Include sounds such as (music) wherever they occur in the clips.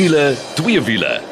wiele, twee wiele.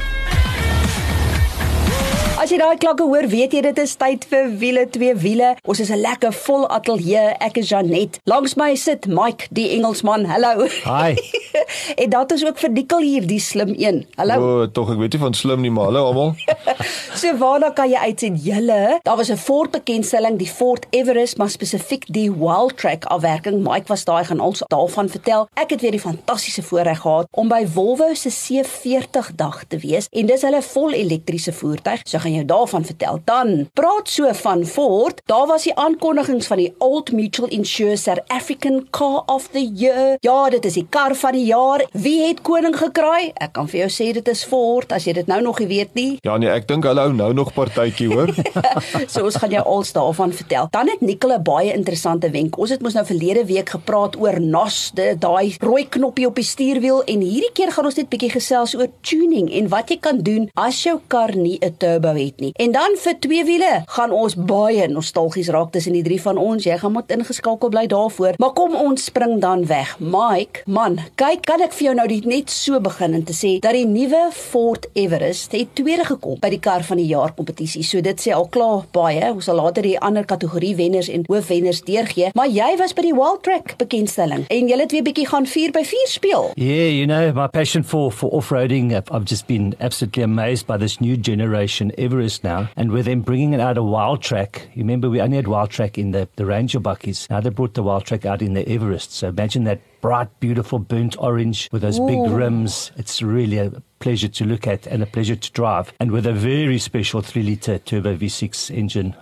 As jy daai klanke hoor, weet jy dit is tyd vir wiele twee wiele. Ons is 'n lekker vol ateljee. Ek is Janet. Langs my sit Mike, die Engelsman. Hallo. Hi. (laughs) en dat is ook vir Dikkel hier, die slim een. Hallo. O, tog ek weet nie van slim nie, maar hallo almal. (laughs) so waarna kan jy uitsien? Julle, daar was 'n Ford bekendstelling, die Ford Everest, maar spesifiek die Wild Track afwerking. Mike was daai gaan ons daarvan vertel. Ek het weer die fantastiese voorreg gehad om by Volvo se C40 dag te wees en dis hulle vol elektriese voertuig. So gaan jou daarvan vertel. Dan praat so van Ford. Daar was die aankondigings van die Old Mutual Insure South African Car of the Year. Ja, dit is die kar van die jaar. Wie het koning gekraai? Ek kan vir jou sê dit is Ford as jy dit nou nog nie weet nie. Ja nee, ek dink hulle hou nou nog partytjie hoor. (laughs) so ons gaan jou als daarvan vertel. Dan het Nicole 'n baie interessante wenk. Ons het mos nou verlede week gepraat oor NOS, daai rooi knoppie op die stuurwiel en hierdie keer gaan ons net bietjie gesels oor tuning en wat jy kan doen as jou kar nie 'n turbo het nie. En dan vir twee wiele gaan ons baie nostalgies raak tussen die drie van ons. Jy gaan moet ingeskakel bly daarvoor. Maar kom ons spring dan weg. Mike, man, kyk, kan ek vir jou nou net so begin en te sê dat die nuwe Ford Everest het tweede gekom by die kar van die jaar kompetisie. So dit sê al klaar baie. Ons sal later die ander kategorie wenners en hoofwenners deurgee. Maar jy was by die Wild Track bekendstelling en jy het weer bietjie gaan 4 by 4 speel. Yeah, you know, my passion for for off-roading, I've just been absolutely amazed by this new generation Everest Everest now, and with them bringing it out of Wild Track, you remember we only had Wild Track in the, the Ranger Buckies. Now they brought the Wild Track out in the Everest. So imagine that bright, beautiful burnt orange with those Ooh. big rims. It's really a pleasure to look at and a pleasure to drive. And with a very special 3 litre turbo V6 engine.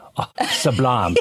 Sublime.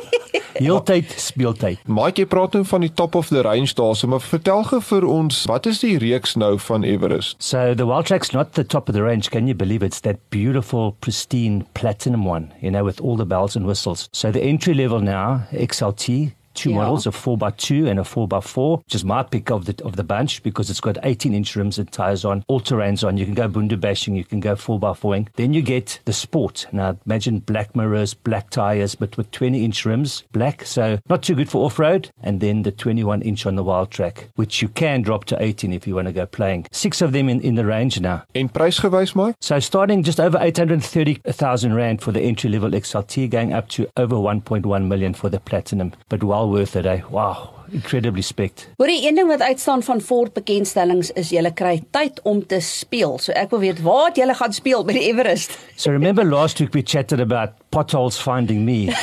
Heeltyd speeltyd. Jy praat nou van die top of the range daarso, maar vertel gou vir ons, wat is die reeks nou van Everest? So the Wild Track's not the top of the range, can you believe it's that beautiful pristine platinum one, you know with all the bells and whistles. So the entry level now, XLT two yeah. models, a 4x2 and a 4x4, which is my pick of the of the bunch because it's got 18 inch rims and tires on, all terrains on. You can go bundu bashing, you can go 4x4ing. Then you get the sport. Now imagine black mirrors, black tires, but with 20 inch rims, black, so not too good for off road. And then the 21 inch on the wild track, which you can drop to 18 if you want to go playing. Six of them in, in the range now. In price gewys, Mike? So starting just over 830,000 Rand for the entry level XLT, going up to over 1.1 million for the platinum. But well well worth it. Eh? Wow. Incredibly spect. Hoor die een ding wat uitstaan van Ford bekendstellings is jy kry tyd om te speel. So ek wil weet waar jy gaan speel by die Everest. So remember last week we chatted about potholes finding me.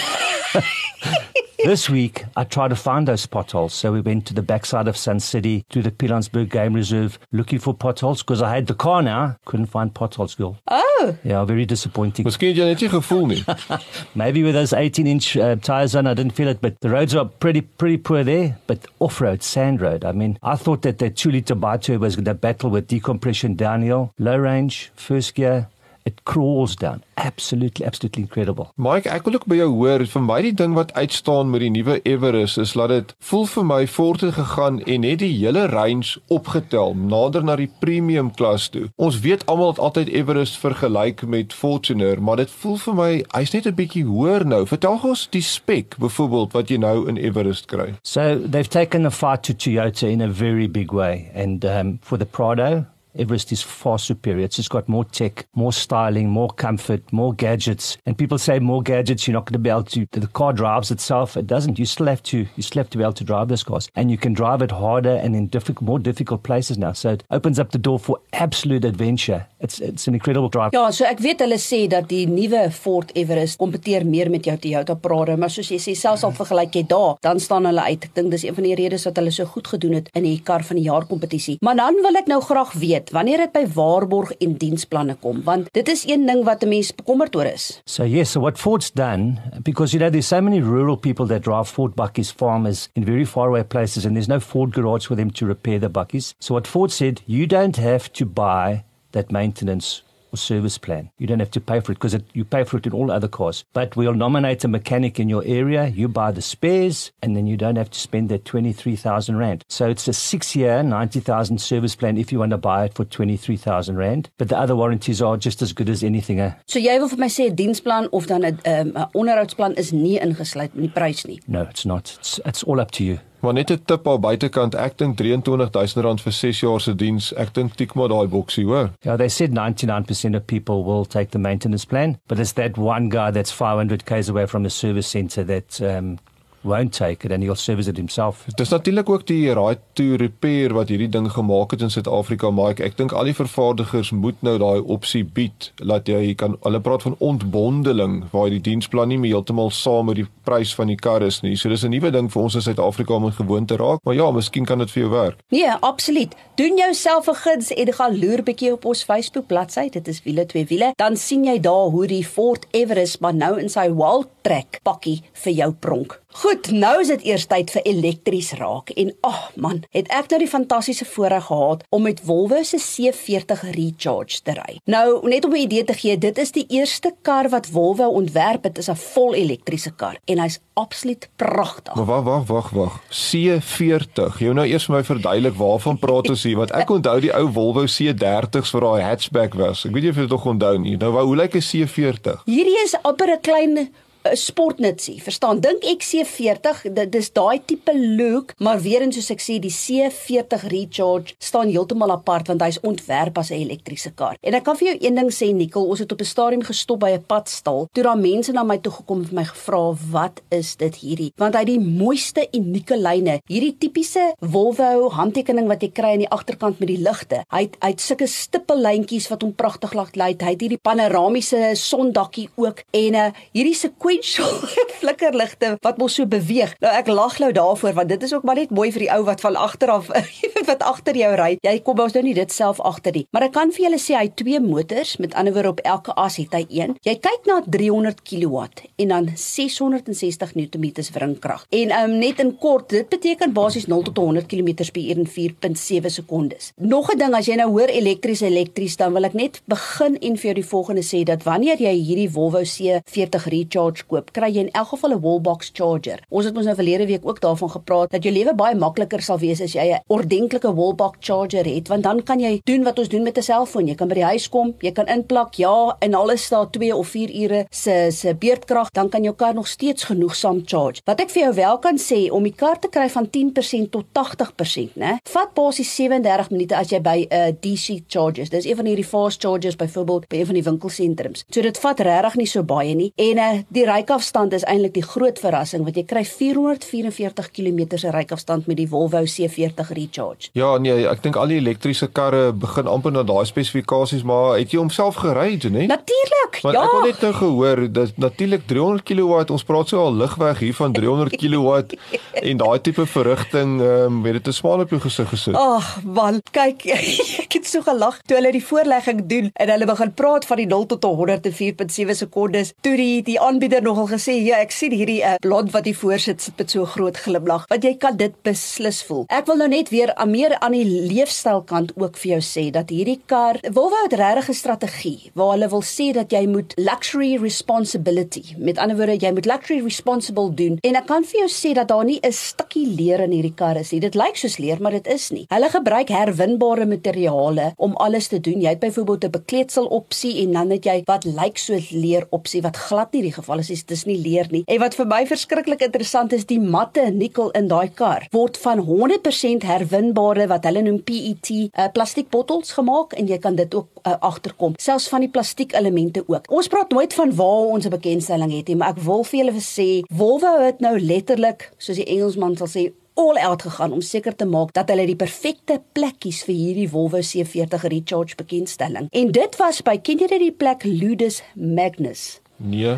(laughs) (laughs) this week, I tried to find those potholes. So we went to the backside of Sun City, to the Pilansberg Game Reserve, looking for potholes because I had the car now. Couldn't find potholes, girl. Oh. Yeah, very disappointing. Miskien jy net nie gevoel nie. (laughs) Maybe with those 18 inch uh, tires on, I didn't feel it, but the roads are pretty, pretty poor there. But off road, sand road. I mean, I thought that the 2 litre biturbo was going to battle with decompression downhill, low range, first gear, it crawls down. Absolutely absolutely incredible. Mike ek wil ook by jou hoor vir my die ding wat uitstaan met die nuwe Everest is dat dit voel vir my voort het gegaan en het die hele range opgetel nader na die premium klas toe. Ons weet almal het altyd Everest vergelyk met Fortuner maar dit voel vir my hy's net 'n bietjie hoër nou. Vertel ons die spek byvoorbeeld wat jy nou in Everest kry. So they've taken the fight to Toyota in a very big way and um, for the Prado Everest is far superior. It's just got more tech, more styling, more comfort, more gadgets. And people say more gadgets, you're not going to be able to. The car drives itself. It doesn't. You still have to. You still have to be able to drive those cars, and you can drive it harder and in difficult, more difficult places now. So it opens up the door for absolute adventure. It's it's an incredible drive. Ja, so ek weet hulle sê dat die nuwe Ford Everest kompeteer meer met jou Toyota Prado, maar soos jy sê, selfs al vergelyk jy daar, dan staan hulle uit. Ek dink dis een van die redes dat hulle so goed gedoen het in die kar van die jaar kompetisie. Maar dan wil ek nou graag weet wanneer dit by waarborg en diensplanne kom want dit is een ding wat 'n mens bekommerd oor is. So yes, so what Ford's done because you know there's so many rural people that drive Ford buckies farmers in very far away places and there's no Ford garage for them to repair the buckies. So what Ford said, you don't have to buy that maintenance or service plan. You don't have to pay for it because you pay for it in all other cars. But we'll nominate a mechanic in your area, you buy the spares, and then you don't have to spend that 23,000 Rand. So it's a six year, 90,000 service plan if you want to buy it for 23,000 Rand. But the other warranties are just as good as anything. Eh? So jy wil vir my sê diensplan of dan 'n um, onderhoudsplan is nie ingesluit in die prys nie. No, it's not. It's, it's all up to you. Maar net 'n tip al buitekant, ek dink R23000 vir 6 jaar se diens. Ek dink tik maar daai boksie, hoor. Yeah, they said 99% of people will take the maintenance plan, but it's that one guy that's 500 k's away from the service center that um, won't take it and he'll service it himself. Dis natuurlik ook die right to repair wat hierdie ding gemaak het in Suid-Afrika, maar ek, dink al die vervaardigers moet nou daai opsie bied dat jy kan hulle praat van ontbondeling waar die diensplan nie meer heeltemal saam met die prys van die kar is nie. So dis 'n nuwe ding vir ons in Suid-Afrika om gewoon te raak, maar ja, miskien kan dit vir jou werk. Nee, absoluut. Doen jouself 'n guns en gaan loer bietjie op ons Facebook bladsy. Dit is wiele twee wiele. Dan sien jy daar hoe die Ford Everest maar nou in sy wild track pakkie vir jou pronk. Goed, nou is dit eers tyd vir elektries raak en ag oh man, het ek nou die fantastiese voorreg gehad om met Volvo se C40 Recharge te ry. Nou, net om 'n idee te gee, dit is die eerste kar wat Volvo ontwerp het, is 'n vol elektriese kar en hy's absoluut pragtig. Maar wag, wag, wag, wag. C40. Jy nou eers vir my verduidelik waarvan praat ons hier want ek onthou die ou Volvo C30s vir daai hatchback was. Ek weet nie of jy dit nog onthou nie. Nou, hoe lyk 'n C40? Hierdie is amper 'n klein sportnutsie. Verstaan? Dink XC40, dit dis daai tipe look, maar weer eens soos ek sê, die C40 Recharge staan heeltemal apart want hy's ontwerp as 'n elektriese kar. En ek kan vir jou een ding sê, Nicole, ons het op 'n stadium gestop by 'n padstal. Toe daar mense na my toe gekom en vir my gevra, "Wat is dit hierdie?" Want hy het die mooiste unieke lyne, hierdie tipiese Volvo handtekening wat jy kry aan die agterkant met die ligte. Hy het het sulke stippellyntjies wat hom pragtig laat lyk. Hy het hierdie panoramiese sondakkie ook en uh, hierdie sequoia sequential (laughs) flikkerligte wat mos so beweeg. Nou ek lag nou daarvoor want dit is ook maar net mooi vir die ou wat van agter af (laughs) wat agter jou ry. Jy kom ons nou nie dit self agter nie. Maar ek kan vir julle sê hy het twee motors, met ander woorde op elke as het hy een. Jy kyk na 300 kW en dan 660 Nm wringkrag. En um, net in kort, dit beteken basies 0 tot 100 km/h in 4.7 sekondes. Nog 'n ding as jy nou hoor elektries elektries dan wil ek net begin en vir jou die volgende sê dat wanneer jy hierdie Volvo C40 Recharge koop, kry jy in elk geval 'n wallbox charger. Ons het mos nou verlede week ook daarvan gepraat dat jou lewe baie makliker sal wees as jy 'n ordentlike wallbox charger het, want dan kan jy doen wat ons doen met 'n selfoon. Jy kan by die huis kom, jy kan inplak, ja, en alles staan 2 of 4 ure se se beurtkrag, dan kan jou kar nog steeds genoegsaam charge. Wat ek vir jou wel kan sê om die kar te kry van 10% tot 80%, né? Vat basies 37 minute as jy by 'n uh, DC chargers. Dis een van hierdie fast chargers byvoorbeeld by een van die winkelsentrums. So dit vat regtig nie so baie nie. En uh, die rykafstand is eintlik die groot verrassing want jy kry 444 km se rykafstand met die Volvo C40 Recharge. Ja, nee, ek dink al die elektriese karre begin amper na daai spesifikasies, maar het jy homself gery, nee? Natuurlik. Maar ja. ek het net nou gehoor dat natuurlik 300 kW, ons praat so al ligweg hier van 300 kW (laughs) en daai tipe verrigting, ehm um, weet dit 'n smaal op jou gesig gesit. Ag, man, kyk, (laughs) ek het so gelag toe hulle die voorlegging doen en hulle begin praat van die 0 tot 104.7 sekondes. Toe die die aanbieder nogal gesê, "Ja, ek sien hierdie uh, blond wat hier voorsit sit met so groot glimlag." Want jy kan dit beslis voel. Ek wil nou net weer aan meer aan die leefstylkant ook vir jou sê dat hierdie kar Volvo het regtig 'n strategie waar hulle wil sê dat jy moet luxury responsibility. Met ander woorde, jy moet luxury responsible doen. En ek kan vir jou sê dat daar nie 'n stukkie leer in hierdie kar is nie. Dit lyk soos leer, maar dit is nie. Hulle gebruik herwinbare materiale om alles te doen. Jy het byvoorbeeld 'n bekleedsel opsie en dan het jy wat lyk soos leer opsie wat glad nie die geval is dis dis nie leer nie. En wat vir my verskriklik interessant is, die matte nikkel in daai kar word van 100% herwinbare wat hulle noem PET uh, plastiekbottels gemaak en jy kan dit ook uh, agterkom, selfs van die plastiekelemente ook. Ons praat nooit van waar ons 'n bekendstelling het nie, maar ek wil vir julle sê Volvo het nou letterlik, soos die Engelsman sal sê, all out gegaan om seker te maak dat hulle die perfekte plekkies vir hierdie Volvo C40 Recharge bekendstelling. En dit was by ken jy die plek Ludus Magnus? Nee.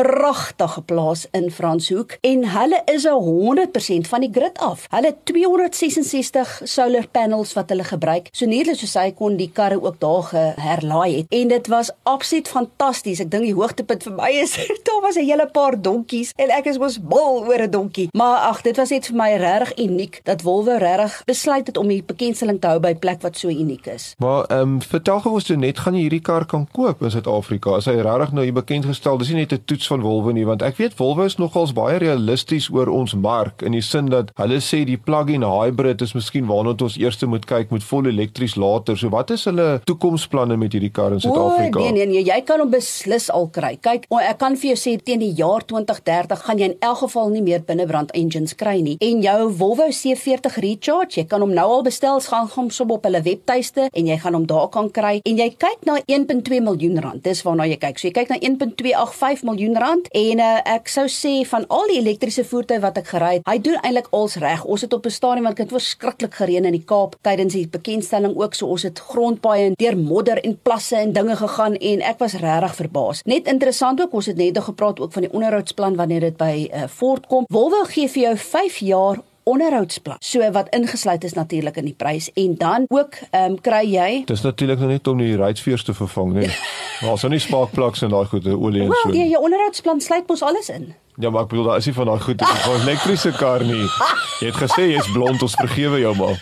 Pragtige plaas in Franshoek en hulle is 'n 100% van die grid af. Hulle 266 solar panels wat hulle gebruik. So neerlik soos hy kon die karre ook daar geherlaai het en dit was absoluut fantasties. Ek dink die hoogtepunt vir my is (laughs) daar was 'n hele paar donkies en ek is mos mal oor 'n donkie. Maar ag, dit was net vir my regtig uniek dat Volvo regtig besluit het om die bekendstelling te hou by 'n plek wat so uniek is. Maar ehm um, vertel gou ons toe net gaan jy hierdie kar kan koop in Suid-Afrika? Is hy regtig nou hier bekend gestel? Dis nie net 'n toets van Volvo nie want ek weet Volvo is nogals baie realisties oor ons mark in die sin dat hulle sê die plug-in hybrid is miskien waarna ons eers moet kyk met vol elektries later. So wat is hulle toekomsplanne met hierdie kar in Suid-Afrika? Nee nee nee, jy kan hom beslis al kry. Kyk, ek kan vir jou sê teen die jaar 2030 gaan jy in elk geval nie meer binnebrand engines kry nie. En jou Volvo C40 Recharge, jy kan hom nou al bestel, gaan hom sop op hulle webtuiste en jy gaan hom daar kan kry. En jy kyk na 1.2 miljoen rand. Dis waarna jy kyk. So jy kyk na 1.285 miljoen rand en uh, ek sou sê van al die elektriese voertuie wat ek gery het, hy doen eintlik als reg. Ons het op 'n stadium wat dit verskriklik gereën in die Kaap tydens die bekendstelling ook so ons het grondpaaie en deur modder en plasse en dinge gegaan en ek was regtig verbaas. Net interessant ook, ons het net nog gepraat ook van die onderhoudsplan wanneer dit by uh, Ford kom. Volvo gee vir jou 5 jaar onderhoudsplan. So wat ingesluit is natuurlik in die prys en dan ook ehm um, kry jy Dis natuurlik nog net om die ruitveers te vervang, nee. (laughs) Maar as jy nie spaakplaks en daai goede olie en well, so. Ja, jou onderhoudsplan sluit mos alles in. Ja, maar ek bedoel daar is nie van daai goed 'n elektriese kar nie. (laughs) Jy het gesê jy's blond, ons vergewe jou maar.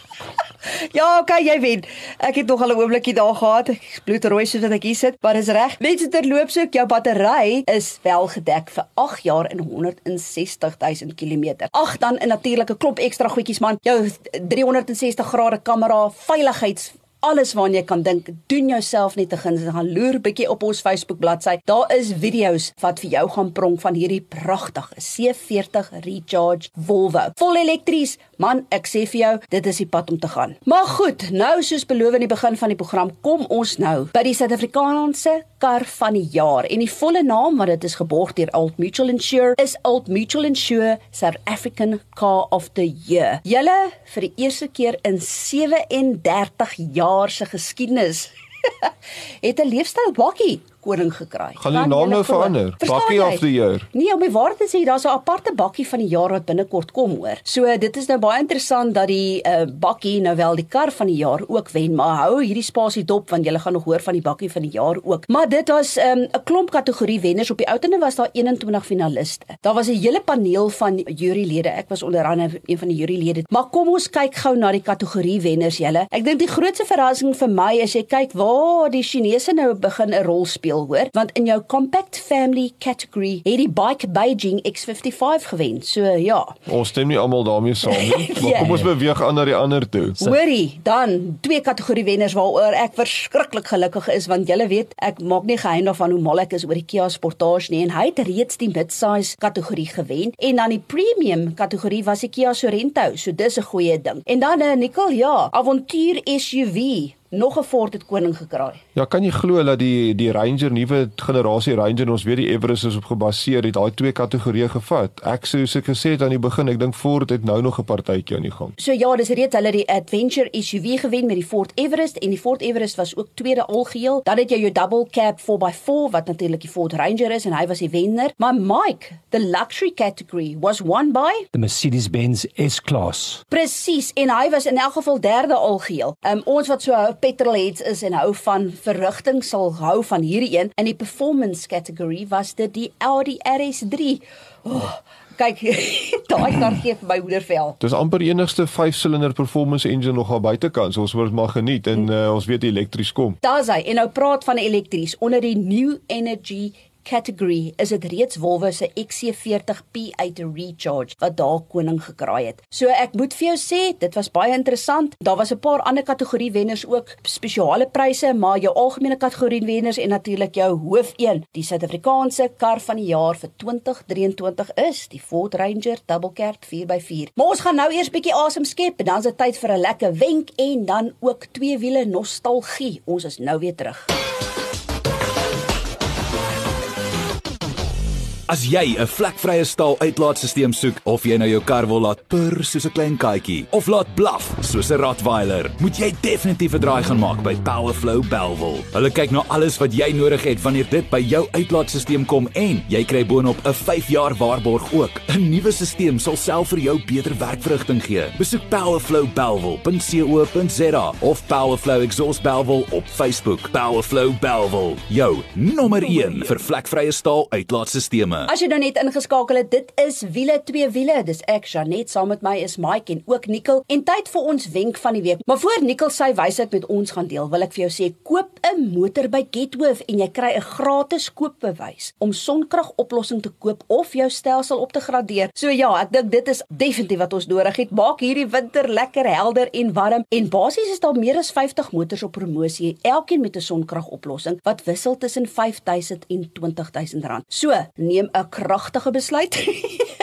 (laughs) Ja, okay, jy wen. Ek het nog al 'n oombliekie daar gehad. Ek bloedrooi soos wat ek hier sit, maar dis reg. Mense terloops ook jou battery is wel gedek vir 8 jaar en 160 000 km. Ag, dan 'n natuurlike klop ekstra goedjies man. Jou 360 grade kamera, veiligheids alles waarna jy kan dink, doen jouself net 'n guns en gaan loer bietjie op ons Facebook bladsy. Daar is video's wat vir jou gaan pronk van hierdie pragtige C40 Recharge Volvo. Vol elektries. Man, ek sê vir jou, dit is die pad om te gaan. Maar goed, nou soos beloof in die begin van die program, kom ons nou by die Suid-Afrikaanse kar van die jaar. En die volle naam wat dit is geborg deur Old Mutual Insure is Old Mutual Insure South African Car of the Year. Julle vir die eerste keer in 37 jaar se geskiedenis (laughs) het 'n leefstyl bakkie koning gekry. Gaan die naam nou verander? Bakkie of the year. Nee, om die waarheid te sê, daar's 'n aparte bakkie van die jaar wat binnekort kom hoor. So dit is nou baie interessant dat die uh, bakkie nou wel die kar van die jaar ook wen, maar hou hierdie spasie dop want jy gaan nog hoor van die bakkie van die jaar ook. Maar dit was ehm, 'n um, klomp kategorie wenners op die outende was daar 21 finaliste. Daar was 'n hele paneel van jurylede. Ek was onder andere een van die jurylede. Maar kom ons kyk gou na die kategorie wenners julle. Ek dink die grootste verrassing vir my is jy kyk waar die Chinese nou begin 'n rol speel deel hoor, want in jou compact family category het die bike Beijing X55 gewen. So ja. Ons stem nie almal daarmee saam nie, (laughs) maar yeah. kom ons beweeg aan na die ander toe. Hoorie, dan twee kategorie wenners waaroor ek verskriklik gelukkig is want julle weet, ek maak nie geheim daarvan hoe mal ek is oor die Kia Sportage nie en hy het reeds die midsize kategorie gewen en dan die premium kategorie was die Kia Sorento. So dis 'n goeie ding. En dan 'n uh, Nicole, ja, avontuur SUV nog 'n Ford het koning gekraai. Ja, kan jy glo dat die die Ranger nuwe generasie Ranger ons weet die Everest is op gebaseer het daai twee kategorieë gevat. Ek sou soos ek gesê het aan die begin, ek dink Ford het nou nog 'n partytjie aan die gang. So ja, dis reeds hulle die Adventure SUV gewen met die Ford Everest en die Ford Everest was ook tweede algeheel. Dan het jy jou double cab 4x4 wat natuurlik die Ford Ranger is en hy was die wenner. Maar Mike, the luxury category was won by the Mercedes-Benz S-Class. Presies, en hy was in elk geval derde algeheel. Um, ons wat so petrolheads is en hou van verrigting sal hou van hierdie een in die performance category was dit die Audi RS3. Oh, kyk, (laughs) daai kar gee vir my hoedervel. Dis amper enigste 5-silinder performance engine nog aan buitekant. So ons moet maar geniet en uh, ons weet elektries kom. Daar's hy. En nou praat van elektries onder die New Energy category is dit reeds Volvo se XC40 P8 Recharge wat daar koning gekraai het. So ek moet vir jou sê, dit was baie interessant. Daar was 'n paar ander kategorie wenners ook, spesiale pryse, maar jou algemene kategorie wenners en natuurlik jou hoof een, die Suid-Afrikaanse kar van die jaar vir 2023 is die Ford Ranger Double Cab 4x4. Maar ons gaan nou eers bietjie asem skep en dan is dit tyd vir 'n lekker wenk en dan ook twee wiele nostalgie. Ons is nou weer terug. As jy 'n vlekvrye staal uitlaatstelsel soek of jy nou jou kar wil laat purr soos 'n klein katjie of laat blaf soos 'n Rottweiler, moet jy definitief 'n draai gaan maak by Powerflow Belwel. Hulle kyk na alles wat jy nodig het wanneer dit by jou uitlaatstelsel kom en jy kry boonop 'n 5 jaar waarborg ook. 'n Nuwe stelsel sal self vir jou beter werkverrigting gee. Besoek powerflowbelwel.co.za of Powerflow Exhaust Belwel op Facebook. Powerflow Belwel, jou nommer 1 vir vlekvrye staal uitlaatstelsels. Programme. As jy nou net ingeskakel het, dit is wiele twee wiele. Dis ek Janet saam met my is Mike en ook Nicole en tyd vir ons wenk van die week. Maar voor Nicole sy wysheid met ons gaan deel, wil ek vir jou sê koop 'n motor by Getworth en jy kry 'n gratis koopbewys om sonkragoplossing te koop of jou stelsel op te gradeer. So ja, ek dink dit is definitief wat ons nodig het. Maak hierdie winter lekker helder en warm en basies is daar meer as 50 motors op promosie, elkeen met 'n sonkragoplossing wat wissel tussen 5000 en 20000 rand. So, neem 'n kragtige besluit.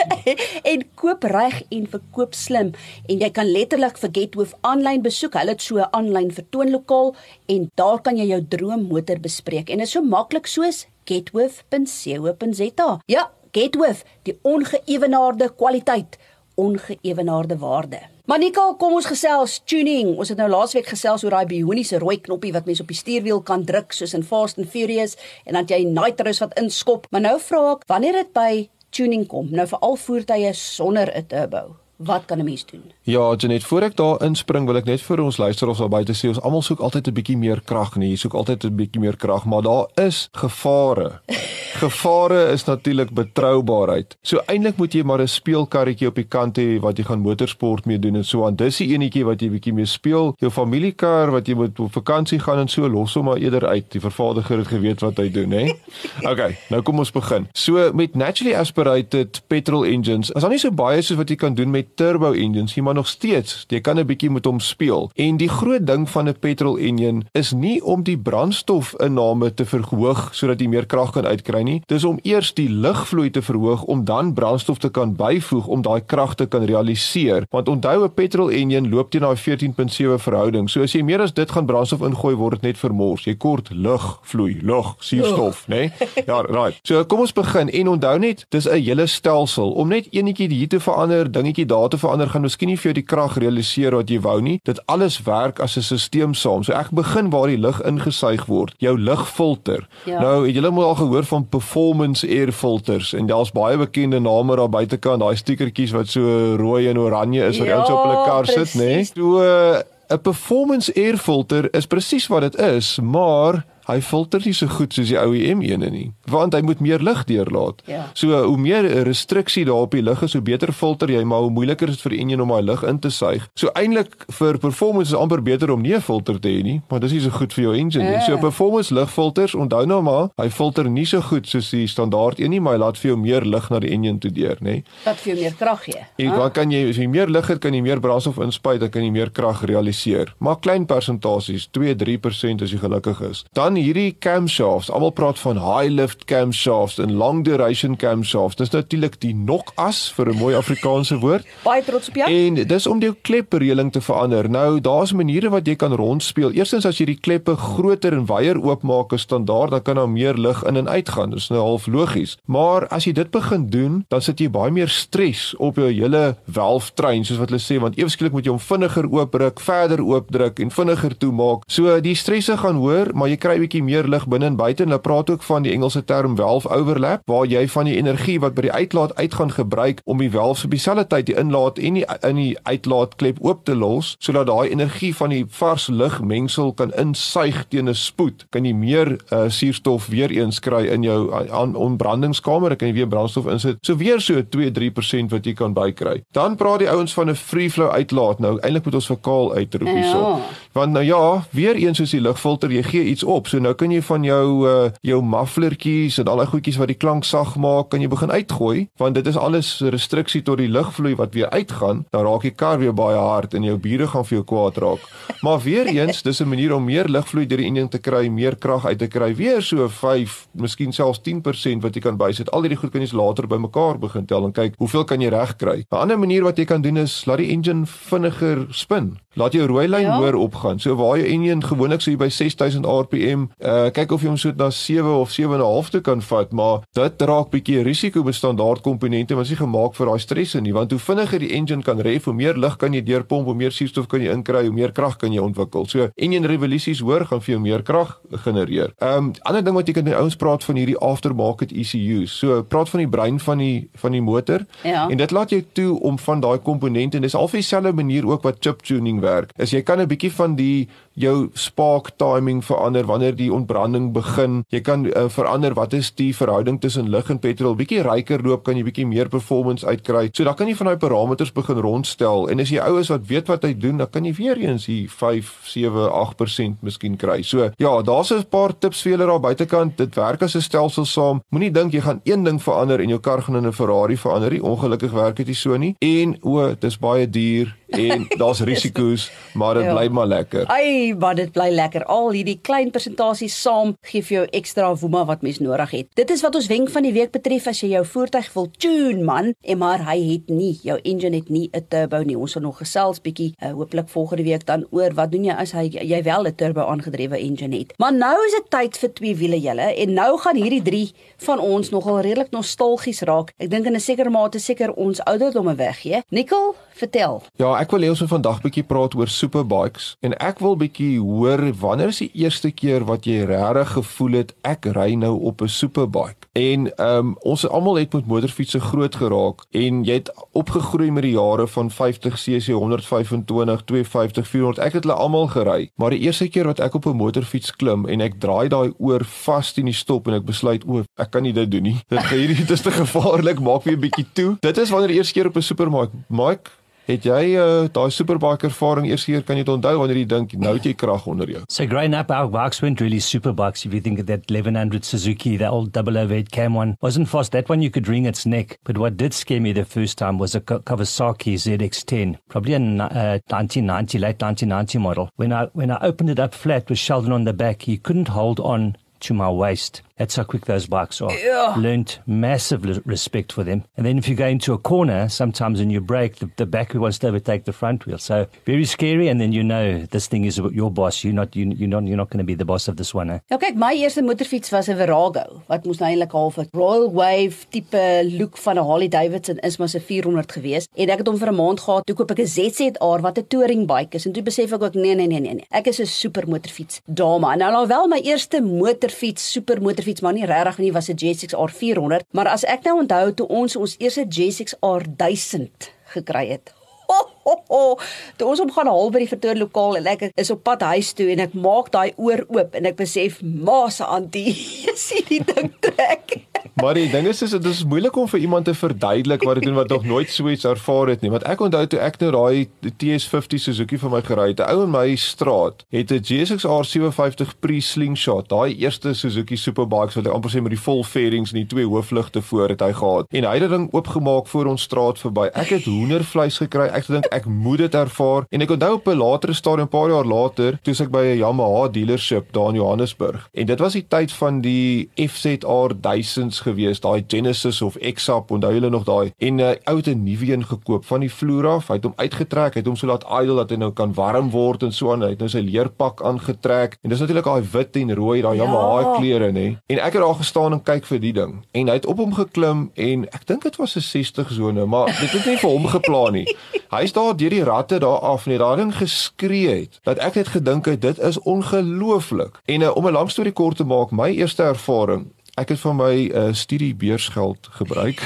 (laughs) en koop reg en verkoop slim en jy kan letterlik vir Getworth aanlyn besoek. Hulle het so 'n aanlyn vertoonlokaal en daar kan jy jou droommotor bespreek en dit is so maklik soos getworth.co.za. Ja, Getworth, die ongeëwenaarde kwaliteit, ongeëwenaarde waarde. Manika, kom ons gesels tuning. Ons het nou laasweek gesels oor daai bioniese rooi knoppie wat mens op die stuurwiel kan druk soos in Fast and Furious en dan jy nitrous wat inskop. Maar nou vra ek, wanneer dit by tuning kom, nou vir al voertuie sonder 'n turbo, wat kan 'n mens doen? Ja, Janet, voor ek daar inspring, wil ek net vir ons luisteraars daar buite sê, ons almal soek altyd 'n bietjie meer krag, nee, jy soek altyd 'n bietjie meer krag, maar daar is gevare. (laughs) Gevare is natuurlik betroubaarheid. So eintlik moet jy maar 'n speelkarretjie op die kant hê wat jy gaan motorsport mee doen en so aan. Dis die enetjie wat jy bietjie mee speel. Jou familiekar wat jy moet op vakansie gaan en so los hom maar eerder uit. Die vervaardiger het geweet wat hy doen, hè. (laughs) Okay, nou kom ons begin. So met naturally aspirated petrol engines, is daar nie so baie soos wat jy kan doen met turbo engines nie, maar nog steeds, jy kan 'n bietjie met hom speel. En die groot ding van 'n petrol engine is nie om die brandstofinname te verhoog sodat jy meer krag kan uitkry nie. Dis om eers die lugvloei te verhoog om dan brandstof te kan byvoeg om daai krag te kan realiseer. Want onthou 'n petrol engine loop teen daai 14.7 verhouding. So as jy meer as dit gaan brandstof ingooi, word dit net vermors. Jy kort lugvloei, lug, suurstof, né? Nee? (laughs) Ja, right. So kom ons begin en onthou net, dis 'n hele stelsel. Om net enetjie hier te verander, dingetjie daar te verander, gaan miskien nie vir jou die krag realiseer wat jy wou nie. Dit alles werk as 'n stelsel saam. So ek begin waar die lug ingesuig word. Jou lugfilter. Ja. Nou, het julle al gehoor van performance air filters en daar's baie bekende name daar buitekant, daai stiekertjies wat so rooi en oranje is wat Ja, ouens op hulle kar sit, né? Nee? precies. So 'n performance air filter is presies wat dit is, maar hy filter nie so goed soos die OEM ene nie, want hy moet meer lug deurlaat. Ja. So hoe meer restriksie daar op die lug is, hoe beter filter jy, maar hoe moeiliker is dit vir die enjin om daai lug in te suig. So eintlik vir performance is amper beter om nie 'n filter te hê nie, maar dis nie so goed vir jou engine nie. So Ja. performance lugfilters, onthou nou maar, hy filter nie so goed soos die standaard een nie, maar hy laat vir jou meer lug na die enjin toe deur, nê? Wat vir jou meer krag gee. En dan kan jy as jy meer lug het, kan jy meer brandstof inspuit, dan kan jy meer krag realiseer. Maar klein persentasies, 2-3% as jy gelukkig is. Dan hierdie camshafts, almal praat van high lift camshafts en long duration camshafts. Dis natuurlik die nokas vir 'n mooi Afrikaanse woord. (laughs) Baie trots op jou. En dis om die klepreëling te verander. Nou, daar's maniere wat jy kan rondspeel. Eerstens as jy die kleppe groter en wyer oopmaak as standaard, dan kan daar meer lug in en uit gaan. Dis nou half logies. Maar as jy dit begin doen, dan sit jy baie meer stres op jou hele valvetrein, soos wat hulle sê, want eweskielik moet jy hom vinniger oopdruk, verder oopdruk en vinniger toemaak. So die stresse gaan hoër, maar jy kry bietjie meer lug binne en buite. Hulle praat ook van die Engelse term valve overlap, waar jy van die energie wat by die uitlaat uit gaan gebruik om die valve op dieselfde tyd die inlaat en die in die uitlaatklep oop te los, sodat daai energie van die vars lugmengsel kan insuig teen 'n spoed. Kan jy meer uh, suurstof weer eens kry in jou aan ontbrandingskamer, dan kan jy weer brandstof insit. So weer so 2-3% wat jy kan bykry. Dan praat die ouens van 'n free flow uitlaat. Nou eintlik moet ons vir kaal uitroep hierso. Ja. Want nou ja, weer eens soos die lugfilter, jy gee iets op. So nou kan jy van jou uh, jou mufflertjies en al daai goedjies wat die klank sag maak, kan jy begin uitgooi, want dit is alles restriksie tot die lugvloei wat weer uitgaan. Dan raak die kar weer baie hard en jou bure gaan vir jou kwaad raak. (laughs) Maar weer eens, dis 'n manier om meer lugvloei deur die enjin te kry, meer krag uit te kry. Weer so 5, miskien selfs 10% wat jy kan bysit. Al hierdie goed kan jy later bymekaar begin tel en kyk hoeveel kan jy regkry. 'n Ander manier wat jy kan doen is laat die engine vinniger spin. Laat jou rooi lyn Ja. hoër opgaan. So waar jou enjin gewoonlik so by 6000 rpm, uh kyk of jy hom so na 7 of 7.5 toe kan vat, maar dit raak bietjie risiko met standaard komponente wat is nie gemaak vir daai stresse nie, want hoe vinniger die engine kan ref, hoe meer lug kan jy deurpomp, hoe meer suurstof kan jy inkry, hoe meer krag kan jy ontwikkel. So enjin revolusies hoor gaan vir jou meer krag genereer. Ehm um, ander ding wat jy kan die ouens praat van hierdie aftermarket ECU's. So praat van die brein van die van die motor Ja. en dit laat jou toe om van daai komponente en dis al vir dieselfde manier ook wat chip tuning werk. Is jy kan 'n bietjie van die jou spark timing verander wanneer die ontbranding begin. Jy kan uh, verander wat is die verhouding tussen lig en petrol. Bietjie ryker loop kan jy bietjie meer performance uitkry. So dan kan jy van daai parameters begin rondstel en as jy ou is wat weet wat hy doen, dan kan jy weer eens hier 5, 7, 8% miskien kry. So ja, daar's 'n paar tips vir julle daar buitekant. Dit werk as 'n stelsel saam. Moenie dink jy gaan een ding verander en jou kar gaan in 'n Ferrari verander nie. Ongelukkig werk dit nie so nie. En o, dis baie duur en daar's (laughs) risiko's, maar dit ja. bly maar lekker. Ai, maar dit bly lekker. Al hierdie klein persentasies saam gee vir jou ekstra woema wat mens nodig het. Dit is wat ons wenk van die week betref as jy jou voertuig wil tune man, en maar hy het nie jou engine het nie 'n turbo nie. Ons sal nog gesels bietjie uh, hopelik volgende week dan oor wat doen jy as hy jy wel 'n turbo aangedrewe engine het. Maar nou is dit tyd vir twee wiele julle en nou gaan hierdie drie van ons nogal redelik nostalgies raak. Ek dink in 'n sekere mate seker ons ouderdomme weggee. Nicole, vertel. Ja, ek wil hê ons moet vandag bietjie praat oor superbikes en ek wil bietjie hoor wanneer is die eerste keer wat jy regtig gevoel het ek ry nou op 'n superbike? En ehm um, ons almal het met motorfietsse groot geraak en jy het opgegroei met die jare van 50 cc, 125, 250, 400. Ek het hulle almal gery. Maar die eerste keer wat ek op 'n motorfiets klim en ek draai daai oor vas teen die stop en ek besluit o, ek kan nie dit doen nie. (laughs) Dit gaan hierdie te gevaarlik, maak weer 'n bietjie toe. Dit is wanneer die eerste keer op 'n supermark, Mike Het jy uh, daai superbike ervaring eers keer kan jy dit onthou wanneer jy dink nou het jy krag onder jou? So growing up our bikes weren't really superbikes if you think of that 1100 Suzuki that old 008 cam one. Wasn't fast that one you could wring its neck. But what did scare me the first time was a Kawasaki ZX10 probably a uh, 1990 late 1990 model. When I when I opened it up flat with Sheldon on the back you couldn't hold on to my waist That's how quick those bikes are. Yeah. Learned massive respect for them. And then if you go into a corner, sometimes when you brake, the, the back wheel wants to overtake the front wheel. So very scary. And then you know this thing is your boss. You're not you, you're not you're not going to be the boss of this one. Eh? Ja, kyk, my eerste motorfiets was 'n Virago wat moes nou eintlik half 'n Royal Wave tipe look van 'n Harley Davidson is maar se 400 gewees. En ek het hom vir 'n maand gehad. Toe koop ek 'n ZZR wat 'n touring bike is. En toe besef ek ook nee nee nee nee nee. Ek is 'n super motorfiets dame. Nou alhoewel my eerste motorfiets super motorfiets maar nie regtig nie was 'n G6R 400, maar as ek nou onthou toe ons ons eerste G6R 1000 gekry het. Ho, ho, ho. Toe ons hom gaan haal by die vertoonlokaal en ek is op pad huis toe en ek maak daai oor oop en ek besef ma se antie sien (laughs) die ding trek. Maar die ding is is dit is moeilik om vir iemand te verduidelik wat dit doen wat nog nooit so iets ervaar het nie. Want ek onthou toe ek nou daai TS50 Suzuki vir my gery het, 'n ou in my straat het 'n GSX-R 57 pre-slingshot, daai eerste Suzuki superbikes wat hy amper sê met die vol fairings en die twee hoofligte voor het hy gehad. En hy het dit ding oopgemaak voor ons straat verby. Ek het hoendervleis gekry. Ek dink ek moet dit ervaar. En ek onthou op 'n latere stadium, 'n paar jaar later, toe ek by 'n Yamaha dealership daar in Johannesburg. En dit was die tyd van die FZR 1000s gewees, daai Genesis of Exap, onthou julle nog daai? En 'n uh, ou 'n nuwe een gekoop van die vloer af. Hy het hom uitgetrek, hy het hom so laat idle dat hy nou kan warm word en so aan. Hy het nou sy leerpak aangetrek. En dis natuurlik daai wit en rooi, daai ja. Yamaha kleure, nê. En ek het daar gestaan en kyk vir die ding. En hy het op hom geklim en ek dink dit was 'n 60 sone, maar dit het nie vir hom geplan nie. (laughs) Hy's daar deur die ratte daar af net daarin geskree het dat ek net gedink het dit is ongelooflik. En uh, om 'n lang storie kort te maak, my eerste ervaring ek het van my uh, studiebeursgeld gebruik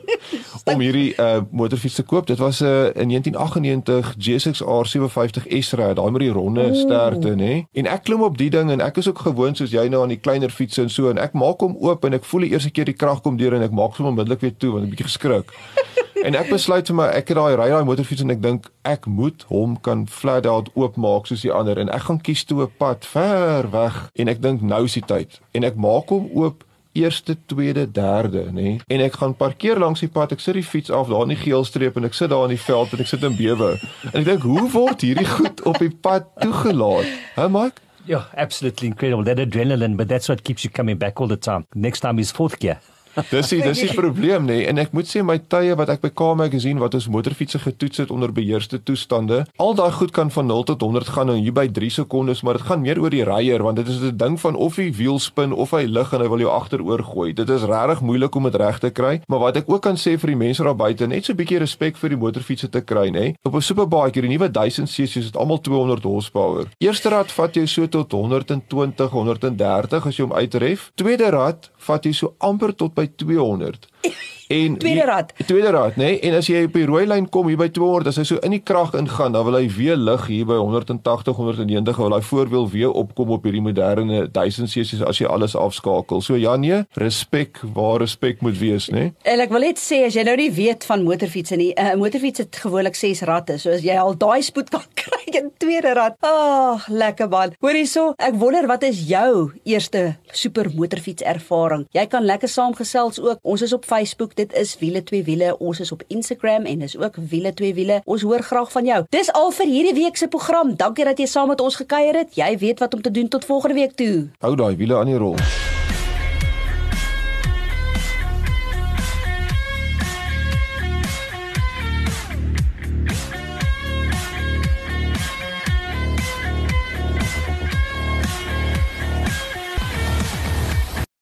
(laughs) om hierdie uh, motorfiets te koop. Dit was 'n uh, in 1998 GSX-R 57 S-ry, daai met die ronde sterte, nê. En ek klim op die ding en ek is ook gewoond soos jy nou aan die kleiner fietsse en so en ek maak hom oop en ek voel die eerste keer die krag kom deur en ek maak hom onmiddellik weer toe want ek 'n bietjie geskrik. En ek besluit vir my ek het daai ry daai motorfiets en ek dink ek moet hom kan flat out oopmaak soos die ander en ek gaan kies toe 'n pad ver weg en ek dink nou is die tyd en ek maak hom oop eerste, tweede, derde, nê. En ek gaan parkeer langs die pad. Ek sit die fiets af daar in die geelstreep en ek sit daar in die veld en ek sit in bewe. En ek dink, hoe word hierdie goed op die pad toegelaat? Hè, Mike? Yeah, absolutely incredible. That adrenaline, but that's what keeps you coming back all the time. Next time is fourth gear. Dis die dis die probleem nê nee. en ek moet sê my tye wat ek by Car gesien wat ons motorfietsse getoets het onder beheerste toestande, al daai goed kan van 0 tot 100 gaan in hier by 3 sekondes, maar dit gaan meer oor die ryer want dit is 'n ding van of die wiel spin of hy lig en hy wil jou agteroor gooi. Dit is regtig moeilik om dit reg te kry, maar wat ek ook kan sê vir die mense daar buite, net so 'n bietjie respek vir die motorfietsse te kry nê. Op 'n superbike hier, die nuwe 1000 cc is dit almal 200 horsepower. Eerste rad vat jou so tot 120, 130 as jy hom uitref. Tweede rad vat jy so amper tot by 200. (laughs) En tweede rad. Die tweede rad, nê? Nee? En as jy op die rooi lyn kom hier by 200, as hy so in die krag ingaan, dan wil hy weer lig hier by 180, 190, wil hy voorwiel weer opkom op hierdie moderne 1000 cc as jy alles afskakel. So ja nee, respek waar respek moet wees, nê? Nee? En ek wil net sê as jy nou nie weet van motorfietsse nie, 'n uh, motorfiets het gewoonlik 6 ratte. So as jy al daai spoed kan (laughs) kry in tweede rad. Ag, oh, lekker man. Hoor hierso, ek wonder wat is jou eerste super motorfiets ervaring? Jy kan lekker saamgesels ook. Ons is op Facebook, dit is wiele twee wiele. Ons is op Instagram en dis ook wiele twee wiele. Ons hoor graag van jou. Dis al vir hierdie week se program. Dankie dat jy saam met ons gekuier het. Jy weet wat om te doen tot volgende week toe. Hou daai wiele aan die rol.